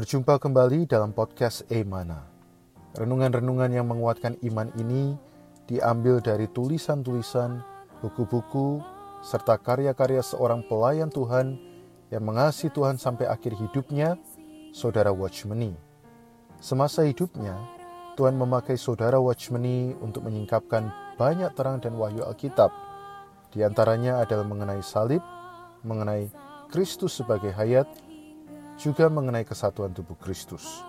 Berjumpa kembali dalam podcast Emana. Renungan-renungan yang menguatkan iman ini diambil dari tulisan-tulisan, buku-buku, serta karya-karya seorang pelayan Tuhan yang mengasihi Tuhan sampai akhir hidupnya, Saudara Watchmeni. Semasa hidupnya, Tuhan memakai Saudara Watchmeni untuk menyingkapkan banyak terang dan wahyu Alkitab. Di antaranya adalah mengenai salib, mengenai Kristus sebagai hayat, juga mengenai kesatuan tubuh Kristus.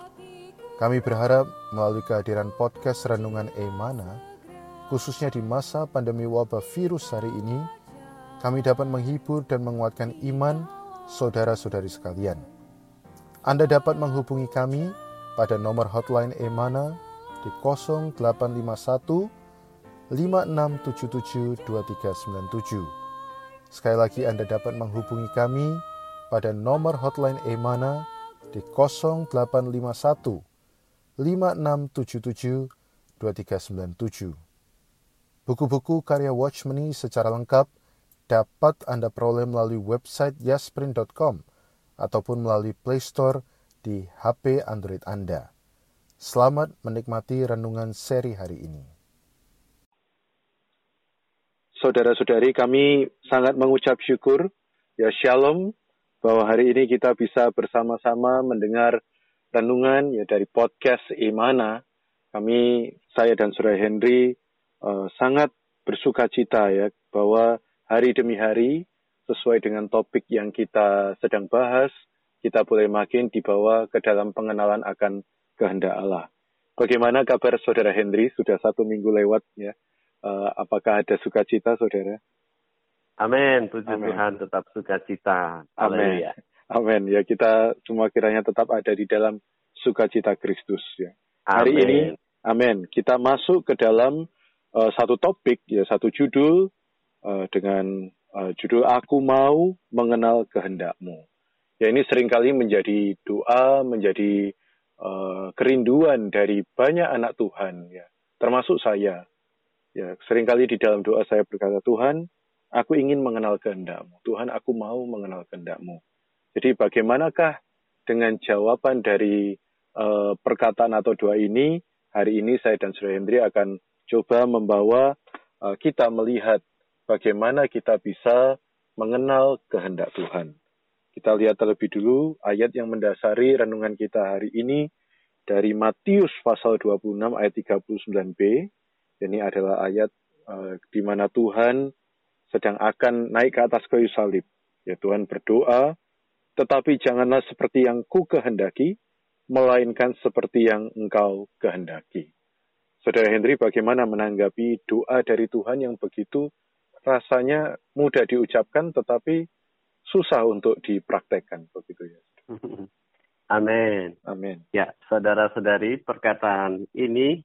Kami berharap melalui kehadiran podcast Renungan Emana, khususnya di masa pandemi wabah virus hari ini, kami dapat menghibur dan menguatkan iman saudara-saudari sekalian. Anda dapat menghubungi kami pada nomor hotline Emana di 0851 5677 2397. Sekali lagi Anda dapat menghubungi kami pada nomor hotline Emana di 0851 5677 2397. Buku-buku karya Watchmeni secara lengkap dapat Anda peroleh melalui website yasprint.com ataupun melalui Play Store di HP Android Anda. Selamat menikmati renungan seri hari ini. Saudara-saudari, kami sangat mengucap syukur, ya Shalom, bahwa hari ini kita bisa bersama-sama mendengar renungan ya dari podcast Imana. Kami, saya dan Saudara Henry uh, sangat bersuka cita ya bahwa hari demi hari sesuai dengan topik yang kita sedang bahas, kita boleh makin dibawa ke dalam pengenalan akan kehendak Allah. Bagaimana kabar Saudara Henry? Sudah satu minggu lewat ya. Uh, apakah ada sukacita, Saudara? Amin. Puji Amen. Tuhan tetap sukacita. Amin. Amin. Ya kita semua kiranya tetap ada di dalam sukacita Kristus ya. Hari ini Amin. Kita masuk ke dalam uh, satu topik ya satu judul uh, dengan uh, judul Aku mau mengenal kehendakmu. Ya ini sering kali menjadi doa, menjadi uh, kerinduan dari banyak anak Tuhan ya, termasuk saya. Ya, sering kali di dalam doa saya berkata, Tuhan, Aku ingin mengenal kehendakmu. Tuhan, aku mau mengenal kehendakmu. Jadi bagaimanakah dengan jawaban dari uh, perkataan atau doa ini, hari ini saya dan Saudara Hendri akan coba membawa uh, kita melihat bagaimana kita bisa mengenal kehendak Tuhan. Kita lihat terlebih dulu ayat yang mendasari renungan kita hari ini dari Matius pasal 26 ayat 39b. Ini adalah ayat uh, di mana Tuhan sedang akan naik ke atas kayu salib. Ya Tuhan berdoa, tetapi janganlah seperti yang ku kehendaki, melainkan seperti yang engkau kehendaki. Saudara Henry, bagaimana menanggapi doa dari Tuhan yang begitu rasanya mudah diucapkan tetapi susah untuk dipraktekkan begitu ya. Amin. Amin. Ya, saudara-saudari, perkataan ini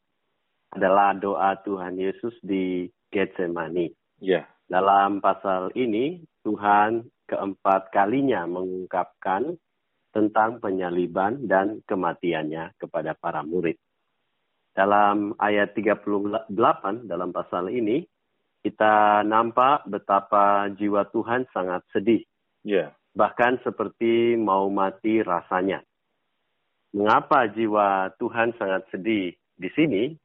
adalah doa Tuhan Yesus di Getsemani. Ya. Dalam pasal ini, Tuhan keempat kalinya mengungkapkan tentang penyaliban dan kematiannya kepada para murid. Dalam ayat 38 dalam pasal ini, kita nampak betapa jiwa Tuhan sangat sedih. Yeah. Bahkan seperti mau mati rasanya. Mengapa jiwa Tuhan sangat sedih di sini?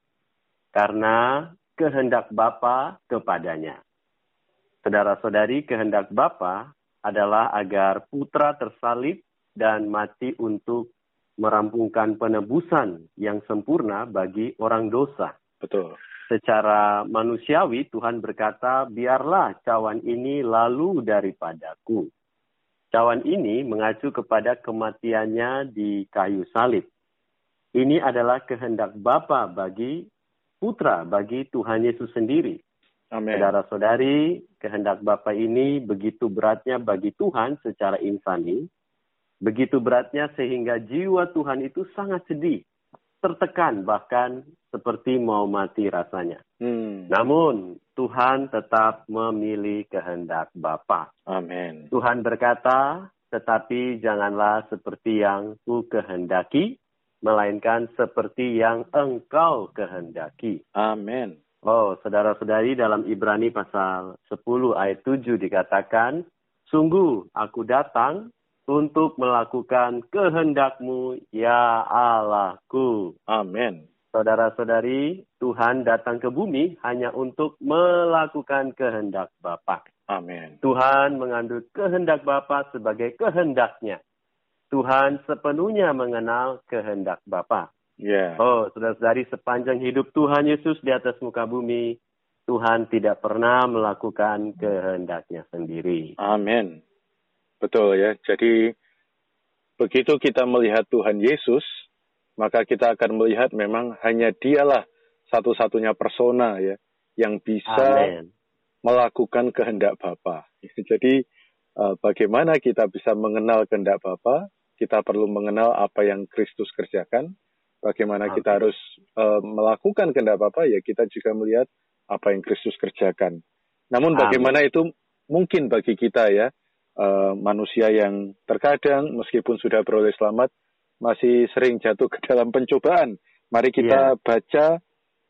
Karena kehendak Bapa kepadanya. Saudara-saudari, kehendak Bapa adalah agar putra tersalib dan mati untuk merampungkan penebusan yang sempurna bagi orang dosa. Betul. Secara manusiawi Tuhan berkata, biarlah cawan ini lalu daripadaku. Cawan ini mengacu kepada kematiannya di kayu salib. Ini adalah kehendak Bapa bagi putra, bagi Tuhan Yesus sendiri. Saudara-saudari, kehendak Bapa ini begitu beratnya bagi Tuhan secara insani, begitu beratnya sehingga jiwa Tuhan itu sangat sedih, tertekan bahkan seperti mau mati rasanya. Hmm. Namun Tuhan tetap memilih kehendak Bapa. Amin. Tuhan berkata, tetapi janganlah seperti yang ku kehendaki, melainkan seperti yang engkau kehendaki. Amin. Oh, saudara-saudari dalam Ibrani pasal 10 ayat 7 dikatakan, Sungguh aku datang untuk melakukan kehendakmu, ya Allahku. Amin. Saudara-saudari, Tuhan datang ke bumi hanya untuk melakukan kehendak Bapa. Amin. Tuhan mengambil kehendak Bapa sebagai kehendaknya. Tuhan sepenuhnya mengenal kehendak Bapa. Yeah. Oh, saudara-saudari, sepanjang hidup Tuhan Yesus di atas muka bumi, Tuhan tidak pernah melakukan kehendaknya sendiri. Amin. Betul ya. Jadi begitu kita melihat Tuhan Yesus, maka kita akan melihat memang hanya dialah satu-satunya persona ya yang bisa Amen. melakukan kehendak Bapa. Jadi uh, bagaimana kita bisa mengenal kehendak Bapa? Kita perlu mengenal apa yang Kristus kerjakan. Bagaimana kita harus uh, melakukan kehendak Bapa? Ya kita juga melihat apa yang Kristus kerjakan. Namun bagaimana itu mungkin bagi kita ya uh, manusia yang terkadang meskipun sudah beroleh selamat masih sering jatuh ke dalam pencobaan. Mari kita yeah. baca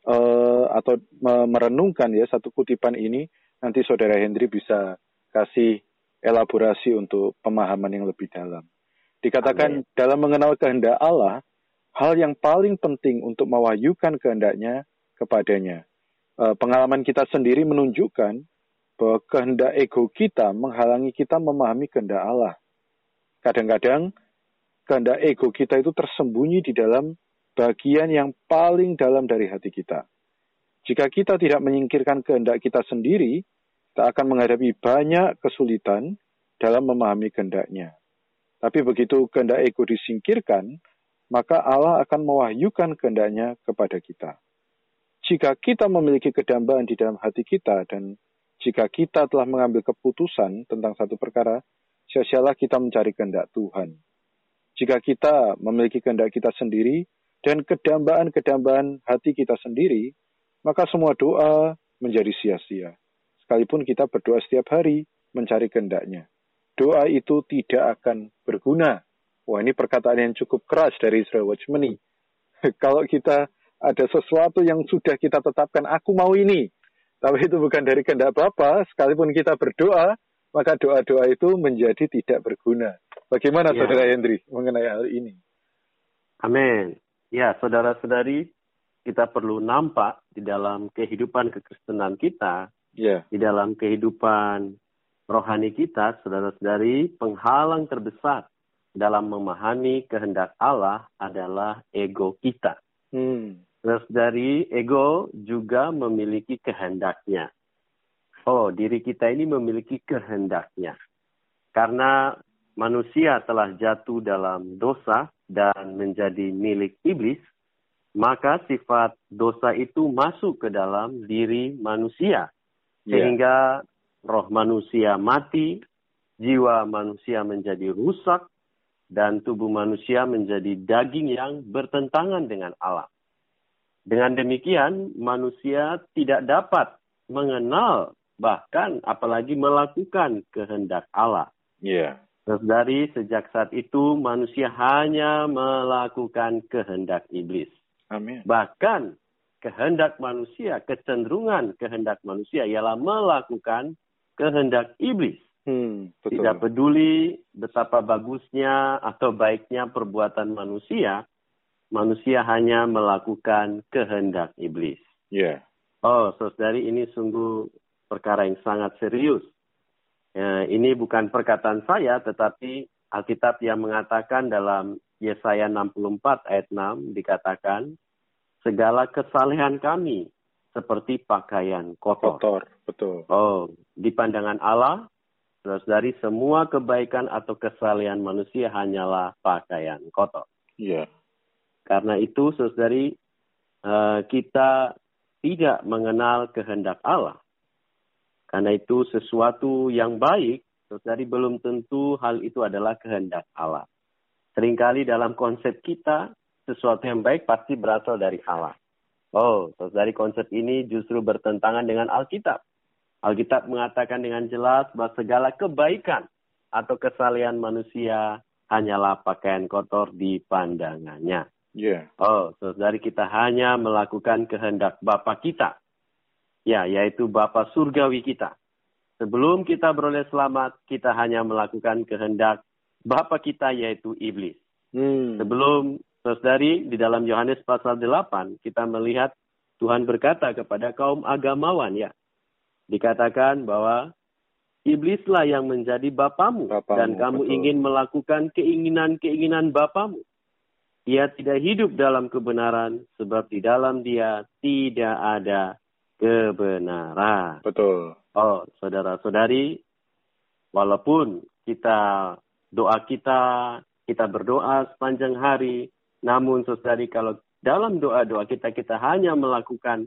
uh, atau merenungkan ya satu kutipan ini. Nanti Saudara Hendri bisa kasih elaborasi untuk pemahaman yang lebih dalam. Dikatakan Amin. dalam mengenal kehendak Allah, hal yang paling penting untuk mewahyukan kehendaknya kepadanya. Uh, pengalaman kita sendiri menunjukkan bahwa kehendak ego kita menghalangi kita memahami kehendak Allah. Kadang-kadang kehendak ego kita itu tersembunyi di dalam bagian yang paling dalam dari hati kita. Jika kita tidak menyingkirkan kehendak kita sendiri, kita akan menghadapi banyak kesulitan dalam memahami kehendaknya. Tapi begitu kehendak ego disingkirkan, maka Allah akan mewahyukan kehendaknya kepada kita. Jika kita memiliki kedambaan di dalam hati kita dan jika kita telah mengambil keputusan tentang satu perkara, sia-sialah kita mencari kehendak Tuhan. Jika kita memiliki kehendak kita sendiri dan kedambaan-kedambaan hati kita sendiri, maka semua doa menjadi sia-sia. Sekalipun kita berdoa setiap hari mencari kehendaknya. Doa itu tidak akan berguna. Wah ini perkataan yang cukup keras dari Israel Watchmeni. Kalau kita ada sesuatu yang sudah kita tetapkan, aku mau ini. Tapi itu bukan dari kehendak Bapa, sekalipun kita berdoa, maka doa-doa itu menjadi tidak berguna. Bagaimana ya. Saudara Hendri mengenai hal ini? Amin. Ya, saudara-saudari, kita perlu nampak di dalam kehidupan kekristenan kita, ya. di dalam kehidupan rohani kita, saudara-saudari, penghalang terbesar dalam memahami kehendak Allah adalah ego kita. Hmm. Terus dari ego juga memiliki kehendaknya. Oh, diri kita ini memiliki kehendaknya. Karena manusia telah jatuh dalam dosa dan menjadi milik iblis, maka sifat dosa itu masuk ke dalam diri manusia. Ya. Sehingga yeah. roh manusia mati, jiwa manusia menjadi rusak, dan tubuh manusia menjadi daging yang bertentangan dengan Allah. Dengan demikian, manusia tidak dapat mengenal bahkan apalagi melakukan kehendak Allah. Yeah. Terus dari sejak saat itu manusia hanya melakukan kehendak iblis. Amin. Bahkan kehendak manusia, kecenderungan kehendak manusia ialah melakukan kehendak iblis. Hmm, betul. Tidak peduli betapa bagusnya atau baiknya perbuatan manusia, manusia hanya melakukan kehendak iblis. Ya. Yeah. Oh, saudari ini sungguh perkara yang sangat serius. Ya, ini bukan perkataan saya, tetapi Alkitab yang mengatakan dalam Yesaya 64 ayat 6 dikatakan, segala kesalehan kami seperti pakaian kotor. Kotor, betul. Oh, di pandangan Allah, terus dari semua kebaikan atau kesalehan manusia hanyalah pakaian kotor. Iya. Yeah. Karena itu, saudari, eh, kita tidak mengenal kehendak Allah. Karena itu sesuatu yang baik, saudari belum tentu hal itu adalah kehendak Allah. Seringkali dalam konsep kita, sesuatu yang baik pasti berasal dari Allah. Oh, saudari konsep ini justru bertentangan dengan Alkitab. Alkitab mengatakan dengan jelas bahwa segala kebaikan atau kesalahan manusia hanyalah pakaian kotor di pandangannya. Yeah. Oh, saudari kita hanya melakukan kehendak Bapa kita Ya, yaitu Bapa surgawi kita. Sebelum kita beroleh selamat, kita hanya melakukan kehendak Bapak kita yaitu iblis. Hmm. Sebelum saudari di dalam Yohanes pasal 8 kita melihat Tuhan berkata kepada kaum agamawan ya. Dikatakan bahwa iblislah yang menjadi bapamu, bapamu dan kamu betul. ingin melakukan keinginan-keinginan bapamu. Ia tidak hidup dalam kebenaran sebab di dalam dia tidak ada kebenaran. Betul. Oh, saudara-saudari, walaupun kita doa kita, kita berdoa sepanjang hari, namun saudari kalau dalam doa-doa kita kita hanya melakukan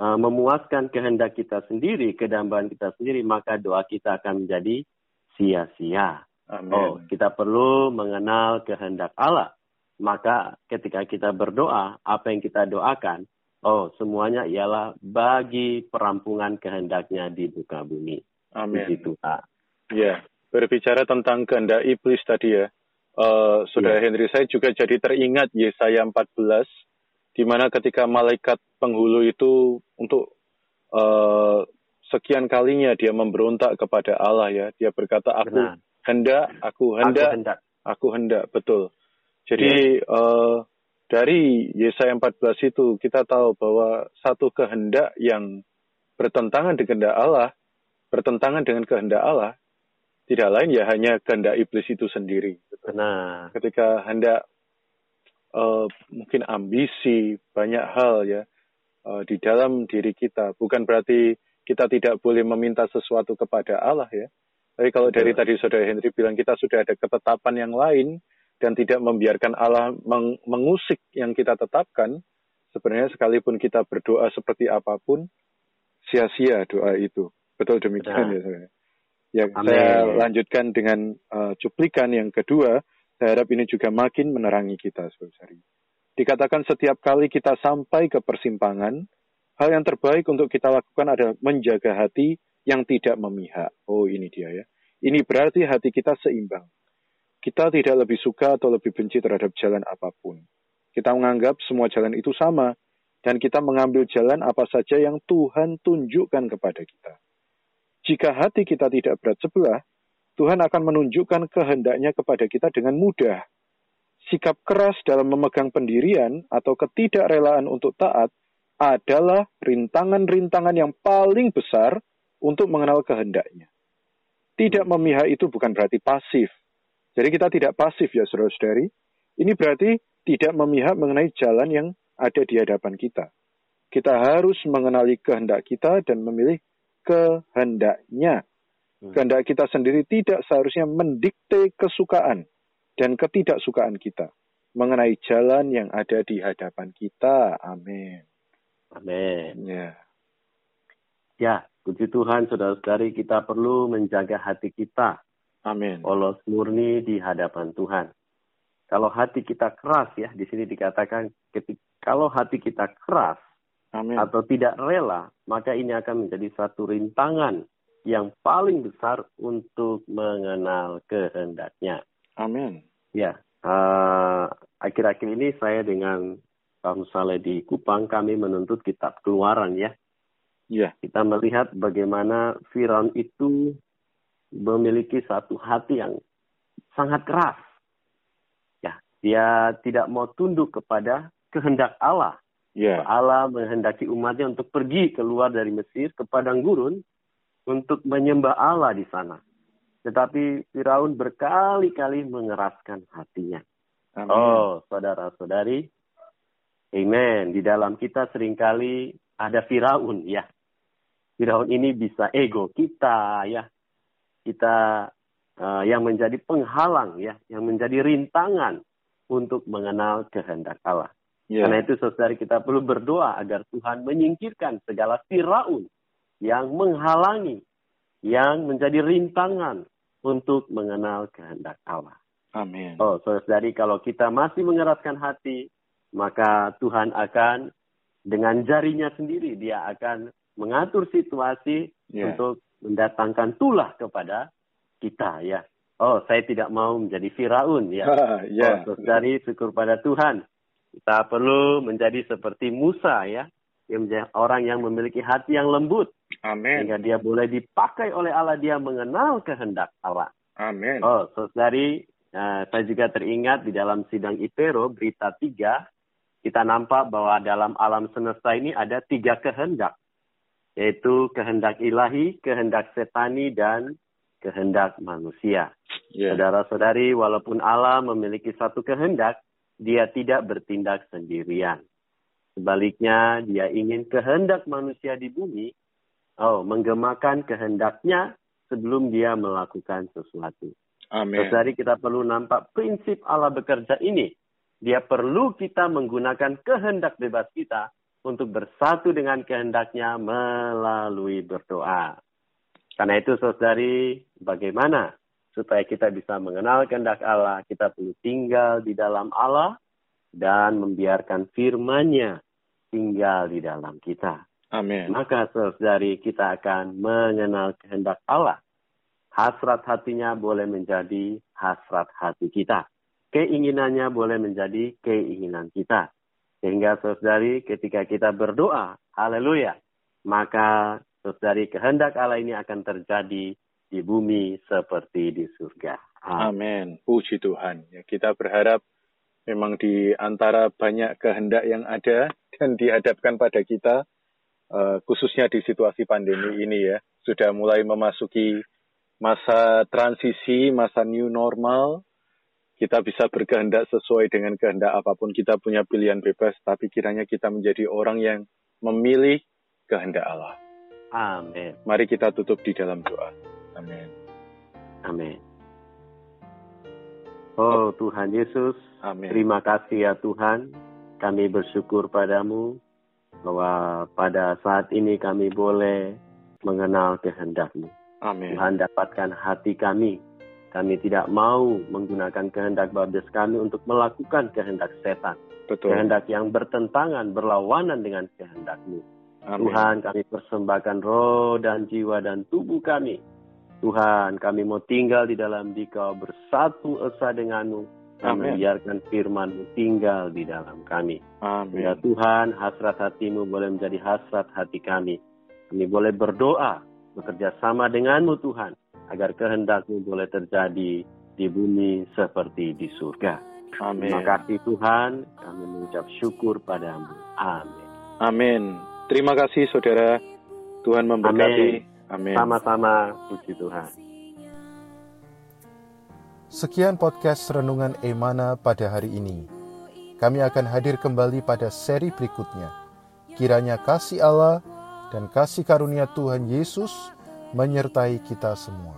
uh, memuaskan kehendak kita sendiri, kedambaan kita sendiri, maka doa kita akan menjadi sia-sia. Oh, kita perlu mengenal kehendak Allah maka ketika kita berdoa, apa yang kita doakan, oh semuanya ialah bagi perampungan kehendaknya di muka bumi. Amin. Itu, Ya, berbicara tentang kehendak iblis tadi ya, uh, Saudara ya. Henry, saya juga jadi teringat Yesaya 14, di mana ketika malaikat penghulu itu untuk uh, sekian kalinya dia memberontak kepada Allah ya, dia berkata, aku Benar. hendak, aku hendak, aku hendak, aku hendak, betul. Jadi yeah. uh, dari Yesaya 14 itu kita tahu bahwa satu kehendak yang bertentangan dengan kehendak Allah, bertentangan dengan kehendak Allah, tidak lain ya hanya kehendak iblis itu sendiri. Nah, ketika hendak uh, mungkin ambisi banyak hal ya uh, di dalam diri kita, bukan berarti kita tidak boleh meminta sesuatu kepada Allah ya. Tapi kalau dari tadi saudara Henry bilang kita sudah ada ketetapan yang lain dan tidak membiarkan Allah meng mengusik yang kita tetapkan, sebenarnya sekalipun kita berdoa seperti apa pun, sia-sia doa itu. Betul demikian ya. Yang saya lanjutkan dengan uh, cuplikan yang kedua, saya harap ini juga makin menerangi kita, saudari. Dikatakan setiap kali kita sampai ke persimpangan, hal yang terbaik untuk kita lakukan adalah menjaga hati yang tidak memihak. Oh ini dia ya. Ini berarti hati kita seimbang kita tidak lebih suka atau lebih benci terhadap jalan apa pun. Kita menganggap semua jalan itu sama, dan kita mengambil jalan apa saja yang Tuhan tunjukkan kepada kita. Jika hati kita tidak berat sebelah, Tuhan akan menunjukkan kehendaknya kepada kita dengan mudah. Sikap keras dalam memegang pendirian atau ketidakrelaan untuk taat adalah rintangan-rintangan yang paling besar untuk mengenal kehendaknya. Tidak memihak itu bukan berarti pasif, jadi kita tidak pasif ya saudara-saudari. Ini berarti tidak memihak mengenai jalan yang ada di hadapan kita. Kita harus mengenali kehendak kita dan memilih kehendaknya. Hmm. Kehendak kita sendiri tidak seharusnya mendikte kesukaan dan ketidaksukaan kita mengenai jalan yang ada di hadapan kita. Amin. Amin. Ya. Ya, puji Tuhan, saudara-saudari, kita perlu menjaga hati kita Amin. Polos murni di hadapan Tuhan. Kalau hati kita keras ya, di sini dikatakan ketika kalau hati kita keras Amin. atau tidak rela, maka ini akan menjadi satu rintangan yang paling besar untuk mengenal kehendaknya. Amin. Ya, uh, akhir-akhir ini saya dengan Pak Musale di Kupang kami menuntut kitab Keluaran ya. Ya. Kita melihat bagaimana Firaun itu memiliki satu hati yang sangat keras. Ya, dia tidak mau tunduk kepada kehendak Allah. Yeah. Allah menghendaki umatnya untuk pergi keluar dari Mesir ke padang gurun untuk menyembah Allah di sana. Tetapi Firaun berkali-kali mengeraskan hatinya. Amin. Oh, saudara-saudari, amen. Di dalam kita sering kali ada Firaun, ya. Firaun ini bisa ego kita, ya kita uh, yang menjadi penghalang ya, yang menjadi rintangan untuk mengenal kehendak Allah. Yeah. Karena itu saudari kita perlu berdoa agar Tuhan menyingkirkan segala Firaun yang menghalangi, yang menjadi rintangan untuk mengenal kehendak Allah. Amin. Oh, saudari kalau kita masih mengeraskan hati, maka Tuhan akan dengan jarinya sendiri dia akan mengatur situasi yeah. untuk mendatangkan tulah kepada kita ya. Oh, saya tidak mau menjadi Firaun ya. yeah. Oh, dari syukur pada Tuhan. Kita perlu menjadi seperti Musa ya, yang menjadi orang yang memiliki hati yang lembut. Amin. Sehingga dia boleh dipakai oleh Allah, dia mengenal kehendak Allah. Amin. Oh, saudari, uh, saya juga teringat di dalam sidang Ipero berita tiga kita nampak bahwa dalam alam semesta ini ada tiga kehendak, yaitu kehendak ilahi, kehendak setani, dan kehendak manusia. Yeah. Saudara-saudari, walaupun Allah memiliki satu kehendak, dia tidak bertindak sendirian. Sebaliknya, dia ingin kehendak manusia di bumi, oh, menggemakan kehendaknya sebelum dia melakukan sesuatu. Amin. Saudari, kita perlu nampak prinsip Allah bekerja ini dia perlu kita menggunakan kehendak bebas kita untuk bersatu dengan kehendaknya melalui berdoa. Karena itu saudari, bagaimana supaya kita bisa mengenal kehendak Allah, kita perlu tinggal di dalam Allah dan membiarkan firman-Nya tinggal di dalam kita. Amin. Maka saudari kita akan mengenal kehendak Allah. Hasrat hatinya boleh menjadi hasrat hati kita keinginannya boleh menjadi keinginan kita. Sehingga saudari ketika kita berdoa, haleluya, maka saudari kehendak Allah ini akan terjadi di bumi seperti di surga. Amin. Puji Tuhan. Ya, kita berharap memang di antara banyak kehendak yang ada dan dihadapkan pada kita, uh, khususnya di situasi pandemi ini ya, sudah mulai memasuki masa transisi, masa new normal, kita bisa berkehendak sesuai dengan kehendak apa pun. Kita punya pilihan bebas, tapi kiranya kita menjadi orang yang memilih kehendak Allah. Amin. Mari kita tutup di dalam doa. Amin. Amin. Oh Tuhan Yesus, Amin. terima kasih ya Tuhan. Kami bersyukur padamu bahwa pada saat ini kami boleh mengenal kehendak-Mu. Amin. Tuhan dapatkan hati kami kami tidak mau menggunakan kehendak babes kami untuk melakukan kehendak setan. Betul. Kehendak yang bertentangan, berlawanan dengan kehendakmu. Amin. Tuhan kami persembahkan roh dan jiwa dan tubuh kami. Tuhan kami mau tinggal di dalam dikau bersatu esa denganmu. Dan membiarkan firmanmu tinggal di dalam kami. Amin. Ya Tuhan hasrat hatimu boleh menjadi hasrat hati kami. Kami boleh berdoa, bekerja sama denganmu Tuhan agar kehendakmu boleh terjadi di bumi seperti di surga. Amin. Terima kasih Tuhan, kami mengucap syukur padamu. Amin. Amin. Terima kasih saudara. Tuhan memberkati. Amin. Sama-sama, puji Tuhan. Sekian podcast Renungan Emana pada hari ini. Kami akan hadir kembali pada seri berikutnya. Kiranya kasih Allah dan kasih karunia Tuhan Yesus menyertai kita semua.